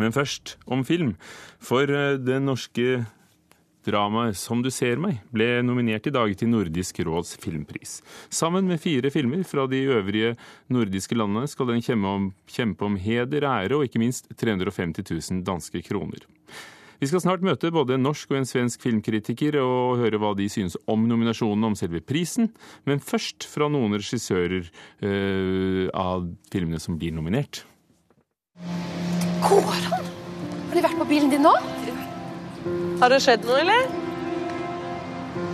Men først om film. For eh, det norske dramaet 'Som du ser meg' ble nominert i dag til Nordisk råds filmpris. Sammen med fire filmer fra de øvrige nordiske landene skal den kjempe om, kjempe om heder, ære og ikke minst 350 000 danske kroner. Vi skal snart møte både en norsk og en svensk filmkritiker og høre hva de synes om nominasjonen om selve prisen, men først fra noen regissører øh, av filmene som blir nominert. Går han? Har de vært på bilen din nå? Har det skjedd noe, eller?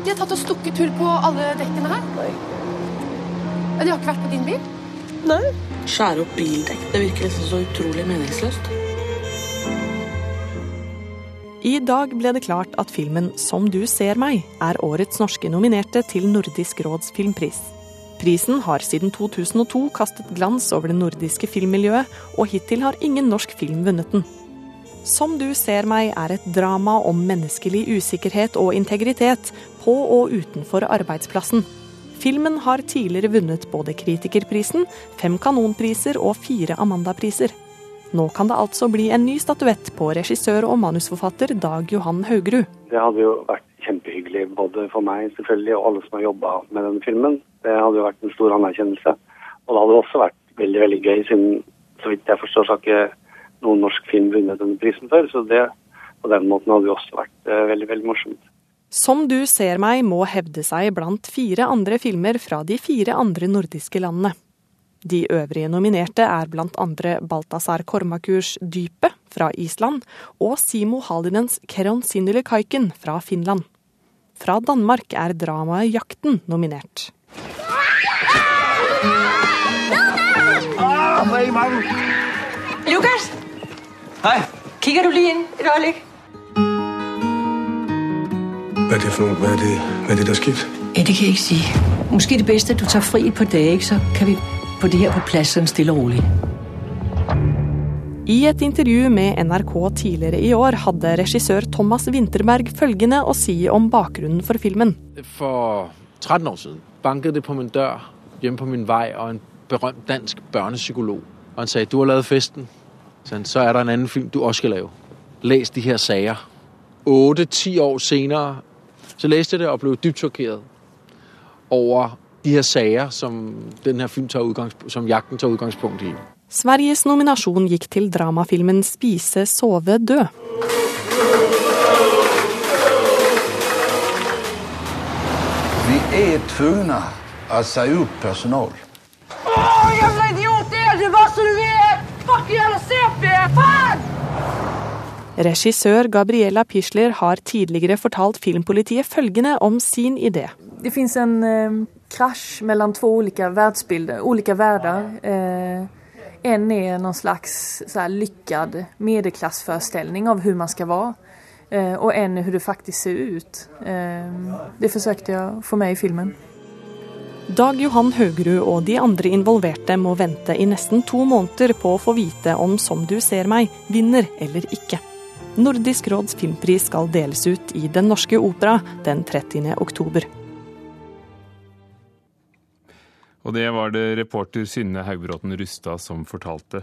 De har tatt og stukket hull på alle dekkene her. Nei. De har ikke vært på din bil? Nei. Skjære opp bildekk. Det virker liksom så utrolig meningsløst. I dag ble det klart at filmen 'Som du ser meg' er årets norske nominerte til Nordisk råds filmpris. Prisen har siden 2002 kastet glans over det nordiske filmmiljøet, og hittil har ingen norsk film vunnet den. Som du ser meg er et drama om menneskelig usikkerhet og integritet på og utenfor arbeidsplassen. Filmen har tidligere vunnet både Kritikerprisen, fem Kanonpriser og fire Amandapriser. Nå kan det altså bli en ny statuett på regissør og manusforfatter Dag Johan Haugerud. Det hadde jo vært kjempehyggelig både for meg selvfølgelig og alle som har jobba med denne filmen. Det hadde jo vært en stor anerkjennelse. Og det hadde også vært veldig veldig gøy, siden så vidt jeg forstår så har ikke noen norsk film vunnet denne prisen før. Så det på den måten hadde jo også vært uh, veldig, veldig morsomt. Som du ser meg må hevde seg blant fire andre filmer fra de fire andre nordiske landene. De øvrige nominerte er andre Balthazar Kormakurs Dypet fra Island og Simo Halinens Keron Sinuli Kaiken fra Finland. Fra Danmark er dramaet Jakten nominert. Lukas! Hei. Kikker du lige inn et øyeblikk? Hva er det for noe? Hva er det, hva er det der er sket? Ja, det kan jeg ikke si. Måske det beste at du tar fri et par dager, så kan vi få de her på plads stille og rolig. I et intervju med NRK tidligere i år hadde regissør Thomas Winterberg følgende å si om bakgrunnen for filmen. For 13 år siden banket det på min dør hjemme på min vei, og en berømt dansk børnepsykolog. Og han sa du har lavet festen. Så, så er det en annen film du også skal lave. Les de her saker. Åtte-ti år senere så leste jeg det og ble dypt sjokkert over de her sager som, den her film tar som jakten tar utgangspunkt i. Sveriges nominasjon gikk til dramafilmen 'Spise, sove, dø'. Vi er tvunget å si opp personal. Åh, jævla idiot! Det er det hva som du vet! Fuck jævla CP! Faen! Regissør Gabriella Pisler har tidligere fortalt filmpolitiet følgende om sin idé. Det fins en krasj mellom to ulike verdensbilder, ulike verdener. Eh, en noen slags så här, av hvordan man skal være. Eh, og en er hvordan det faktisk ser ut. Eh, det jeg å få med i filmen. Dag Johan Haugerud og de andre involverte må vente i nesten to måneder på å få vite om Som du ser meg vinner eller ikke. Nordisk råds filmpris skal deles ut i Den norske opera den 30. oktober. Og det var det reporter Synne Haugbråten Rustad som fortalte.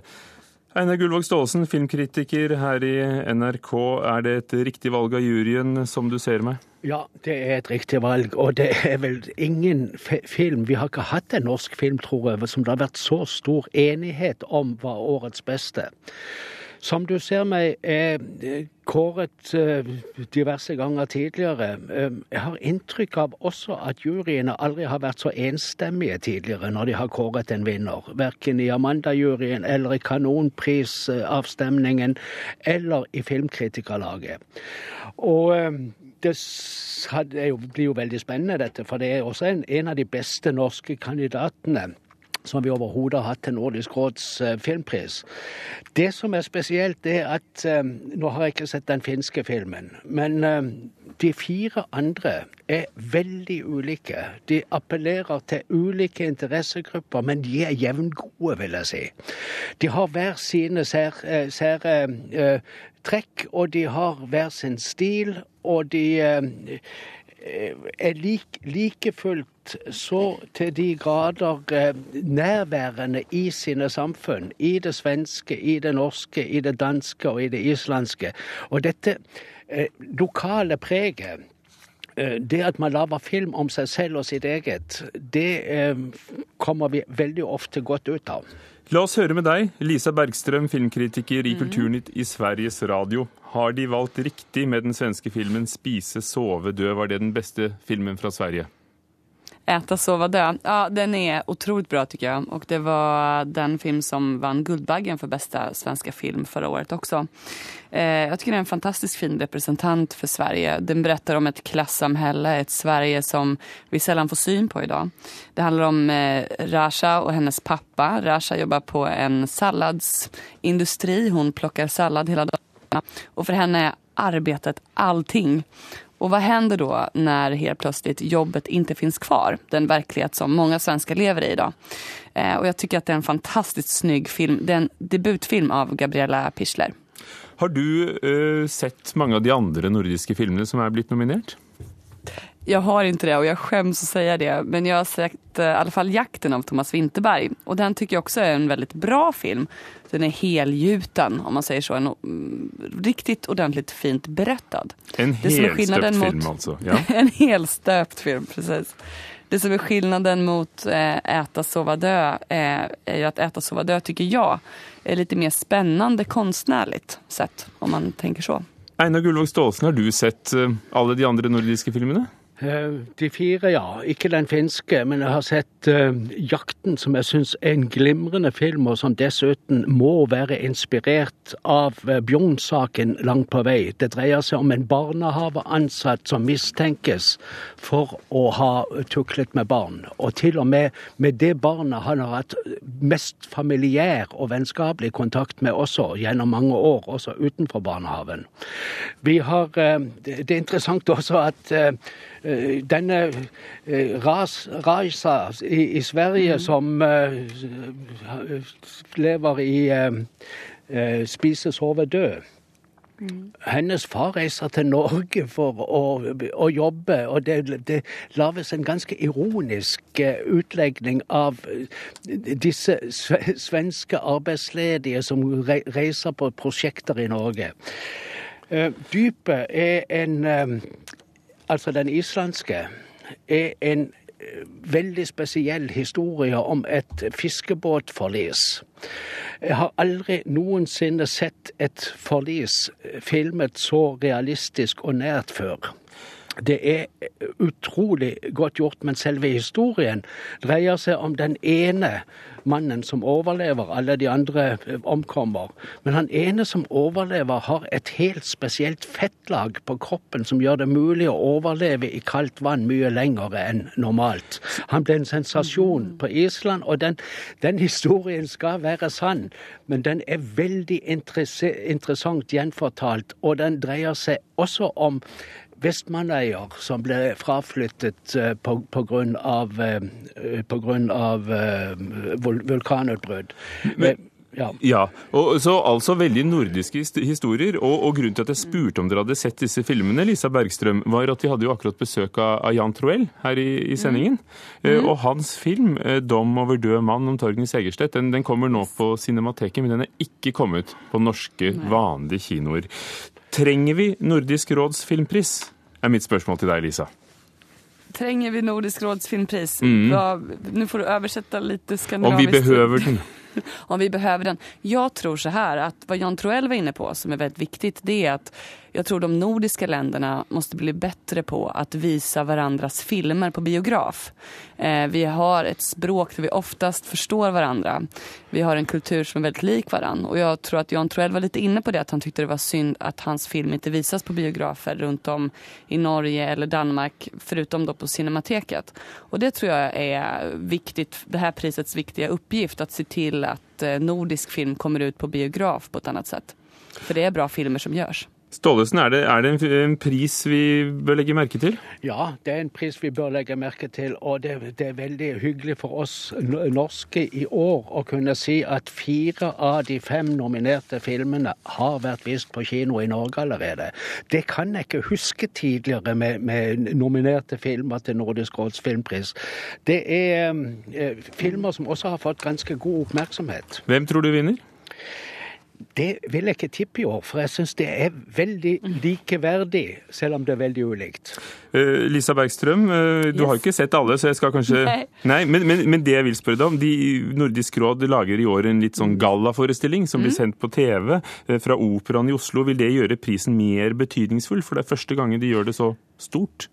Einar Gullvåg Staalesen, filmkritiker her i NRK. Er det et riktig valg av juryen, som du ser meg? Ja, det er et riktig valg. Og det er vel ingen film Vi har ikke hatt en norsk film, tror jeg, som det har vært så stor enighet om var årets beste. Som du ser meg er kåret eh, diverse ganger tidligere. Eh, jeg har inntrykk av også at juryene aldri har vært så enstemmige tidligere når de har kåret en vinner. Verken i Amanda-juryen eller i Kanonprisavstemningen eller i Filmkritikerlaget. Og eh, det blir jo veldig spennende, dette, for det er også en, en av de beste norske kandidatene som vi overhodet har hatt til Nordisk råds eh, filmpris. Det som er spesielt, er at eh, Nå har jeg ikke sett den finske filmen, men eh, de fire andre er veldig ulike. De appellerer til ulike interessegrupper, men de er jevngode, vil jeg si. De har hver sine sære sær, eh, trekk, og de har hver sin stil, og de eh, er like, like fullt blitt så til de grader eh, nærværende i sine samfunn. I det svenske, i det norske, i det danske og i det islandske. Og dette eh, lokale preget eh, det at man lager film om seg selv og sitt eget, det eh, kommer vi veldig ofte godt ut av. La oss høre med deg, Lisa Bergstrøm, filmkritiker i Kulturnytt i Sveriges Radio. Har de valgt riktig med den svenske filmen 'Spise, sove, dø'? Var det den beste filmen fra Sverige? Äta, sova, dö. Ja, den är otroligt bra tycker jag. Och det var den film som vann Guldbaggen för bästa svenska film förra året också. Eh, jag tycker det är en fantastisk fin representant för Sverige. Den berättar om ett klassamhälle, ett Sverige som vi sällan får syn på idag. Det handlar om eh, Rasha och hennes pappa. Rasha jobbar på en salladsindustri. Hon plockar sallad hela dagen. Och för henne är arbetet allting. Och vad händer då när helt plötsligt jobbet inte finns kvar? Den verklighet som många svenskar lever i idag. Eh, och jag tycker det är en fantastiskt snygg film. Det är en debutfilm av Gabriella Pichler. Har du eh, sett mange av de andre nordiske filmene som er blitt nominert? Jag har inte det och jag skäms att säga det. Men jag har sett eh, i alla fall Jakten av Thomas Winterberg. Och den tycker jag också är en väldigt bra film. Den är helgjuten om man säger så. En, mm, riktigt ordentligt fint berättad. En helstøpt helstöpt skillnaden film, mot- altså. Ja. en helstöpt film, precis. Det som är skillnaden mot eh, Äta, sova, dö er är ju att Äta, sova, dö tycker jag är lite mer spännande konstnärligt sett, om man tänker så. Einar Gullvåg Staalesen, har du sett eh, alle de andre nordiske filmene? Eh, De fire, ja. Ikke den finske, men jeg har sett uh, 'Jakten', som jeg syns er en glimrende film, og som dessuten må være inspirert av uh, Bjugn-saken langt på vei. Det dreier seg om en barnehaveansatt som mistenkes for å ha tuklet med barn. Og til og med med det barnet han har hatt mest familiær og vennskapelig kontakt med også gjennom mange år, også utenfor barnehagen. Vi har, eh, det er interessant også at eh, eh, denne eh, Ras, Raisa i, i Sverige som uh, lever i eh, Spise, sove, dø. Hennes far reiser til Norge for å, å jobbe, og det, det lages en ganske ironisk utlegning av disse svenske arbeidsledige som reiser på prosjekter i Norge. Dypet er en Altså den islandske er en eh, veldig spesiell historie om et fiskebåtforlis. Jeg har aldri noensinne sett et forlis filmet så realistisk og nært før. Det er utrolig godt gjort, men selve historien dreier seg om den ene mannen som overlever, alle de andre eh, omkommer. Men han ene som overlever, har et helt spesielt fettlag på kroppen som gjør det mulig å overleve i kaldt vann mye lenger enn normalt. Han ble en sensasjon på Island, og den, den historien skal være sann, men den er veldig interessant gjenfortalt, og den dreier seg også om Vestmannøyer som ble fraflyttet pga. eh, av eh, vul- vulkanutbrudd. Men- ja. Ja, og så altså veldig nordiske historier. Og, og grunnen til at jeg spurte om dere hadde sett disse filmene, Lisa Bergstrøm, var at vi hadde jo akkurat besøk av, av Jan Troell her i, i sendingen. Eh, og hans film, eh, 'Dom over død mann' om Torgny Segerstedt, den, den kommer nå på Cinemateket, men den er ikke kommet på norske, vanlige kinoer. Trenger vi Nordisk råds filmpris? Er mitt spørsmål til deg, Lisa. Trenger vi Nordisk råds filmpris? Mm. Nu får du oversette litt skandinavisk. Om vi behøver den. om vi behøver den. Jeg tror så her at hva Jan Troell var inne på som er veldig viktig, det er att jag tror de nordiska länderna måste bli bättre på att visa varandras filmer på biograf. Eh, vi har ett språk där vi oftast förstår varandra. Vi har en kultur som är väldigt lik varandra. Och jag tror att Jan Troell var lite inne på det att han tyckte det var synd att hans film inte visas på biografer runt om i Norge eller Danmark förutom då på Cinemateket. Och det tror jag är viktigt, det här prisets viktiga uppgift att se till att eh, nordisk film kommer ut på biograf på ett annat sätt. För det är bra filmer som görs. Staalesen, er det, er det en, en pris vi bør legge merke til? Ja, det er en pris vi bør legge merke til. Og det, det, er veldig hyggelig for oss norske i år å kunne si at fire av de fem nominerte filmene har vært vist på kino i Norge allerede. Det kan jeg ikke huske tidligere med, med nominerte filmer til Nordisk råds filmpris. Det er eh, filmer som også har fått ganske god oppmerksomhet. Hvem tror du vinner? Det vil jeg ikke tippe i år, for jeg syns det er veldig likeverdig, selv om det er veldig ulikt. Uh, Lisa Bergstrøm, uh, du yes. har ikke sett alle, så jeg skal kanskje Nei. Nei men, men, men, det jeg vil spørre deg om de Nordisk råd lager i år en litt sånn gallaforestilling som mm. blir sendt på TV uh, fra Operaen i Oslo. Vil det gjøre prisen mer betydningsfull? For det er første gangen de gjør det så stort?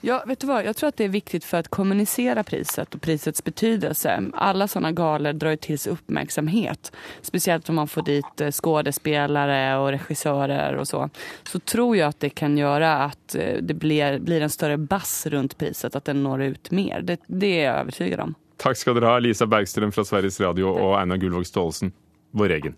Ja, vet du vad? Jag tror att det är viktigt för att kommunicera priset och prisets betydelse. Alla sådana galor drar ju till sig uppmärksamhet. Speciellt om man får dit eh, skådespelare och regissörer och så. Så tror jag att det kan göra att eh, det blir, blir en större bass runt priset, att den når ut mer. Det, det är jag övertygad om. Tack ska du ha, Lisa Bergström från Sveriges Radio och Anna Gullvåg Staalesen, vår egen.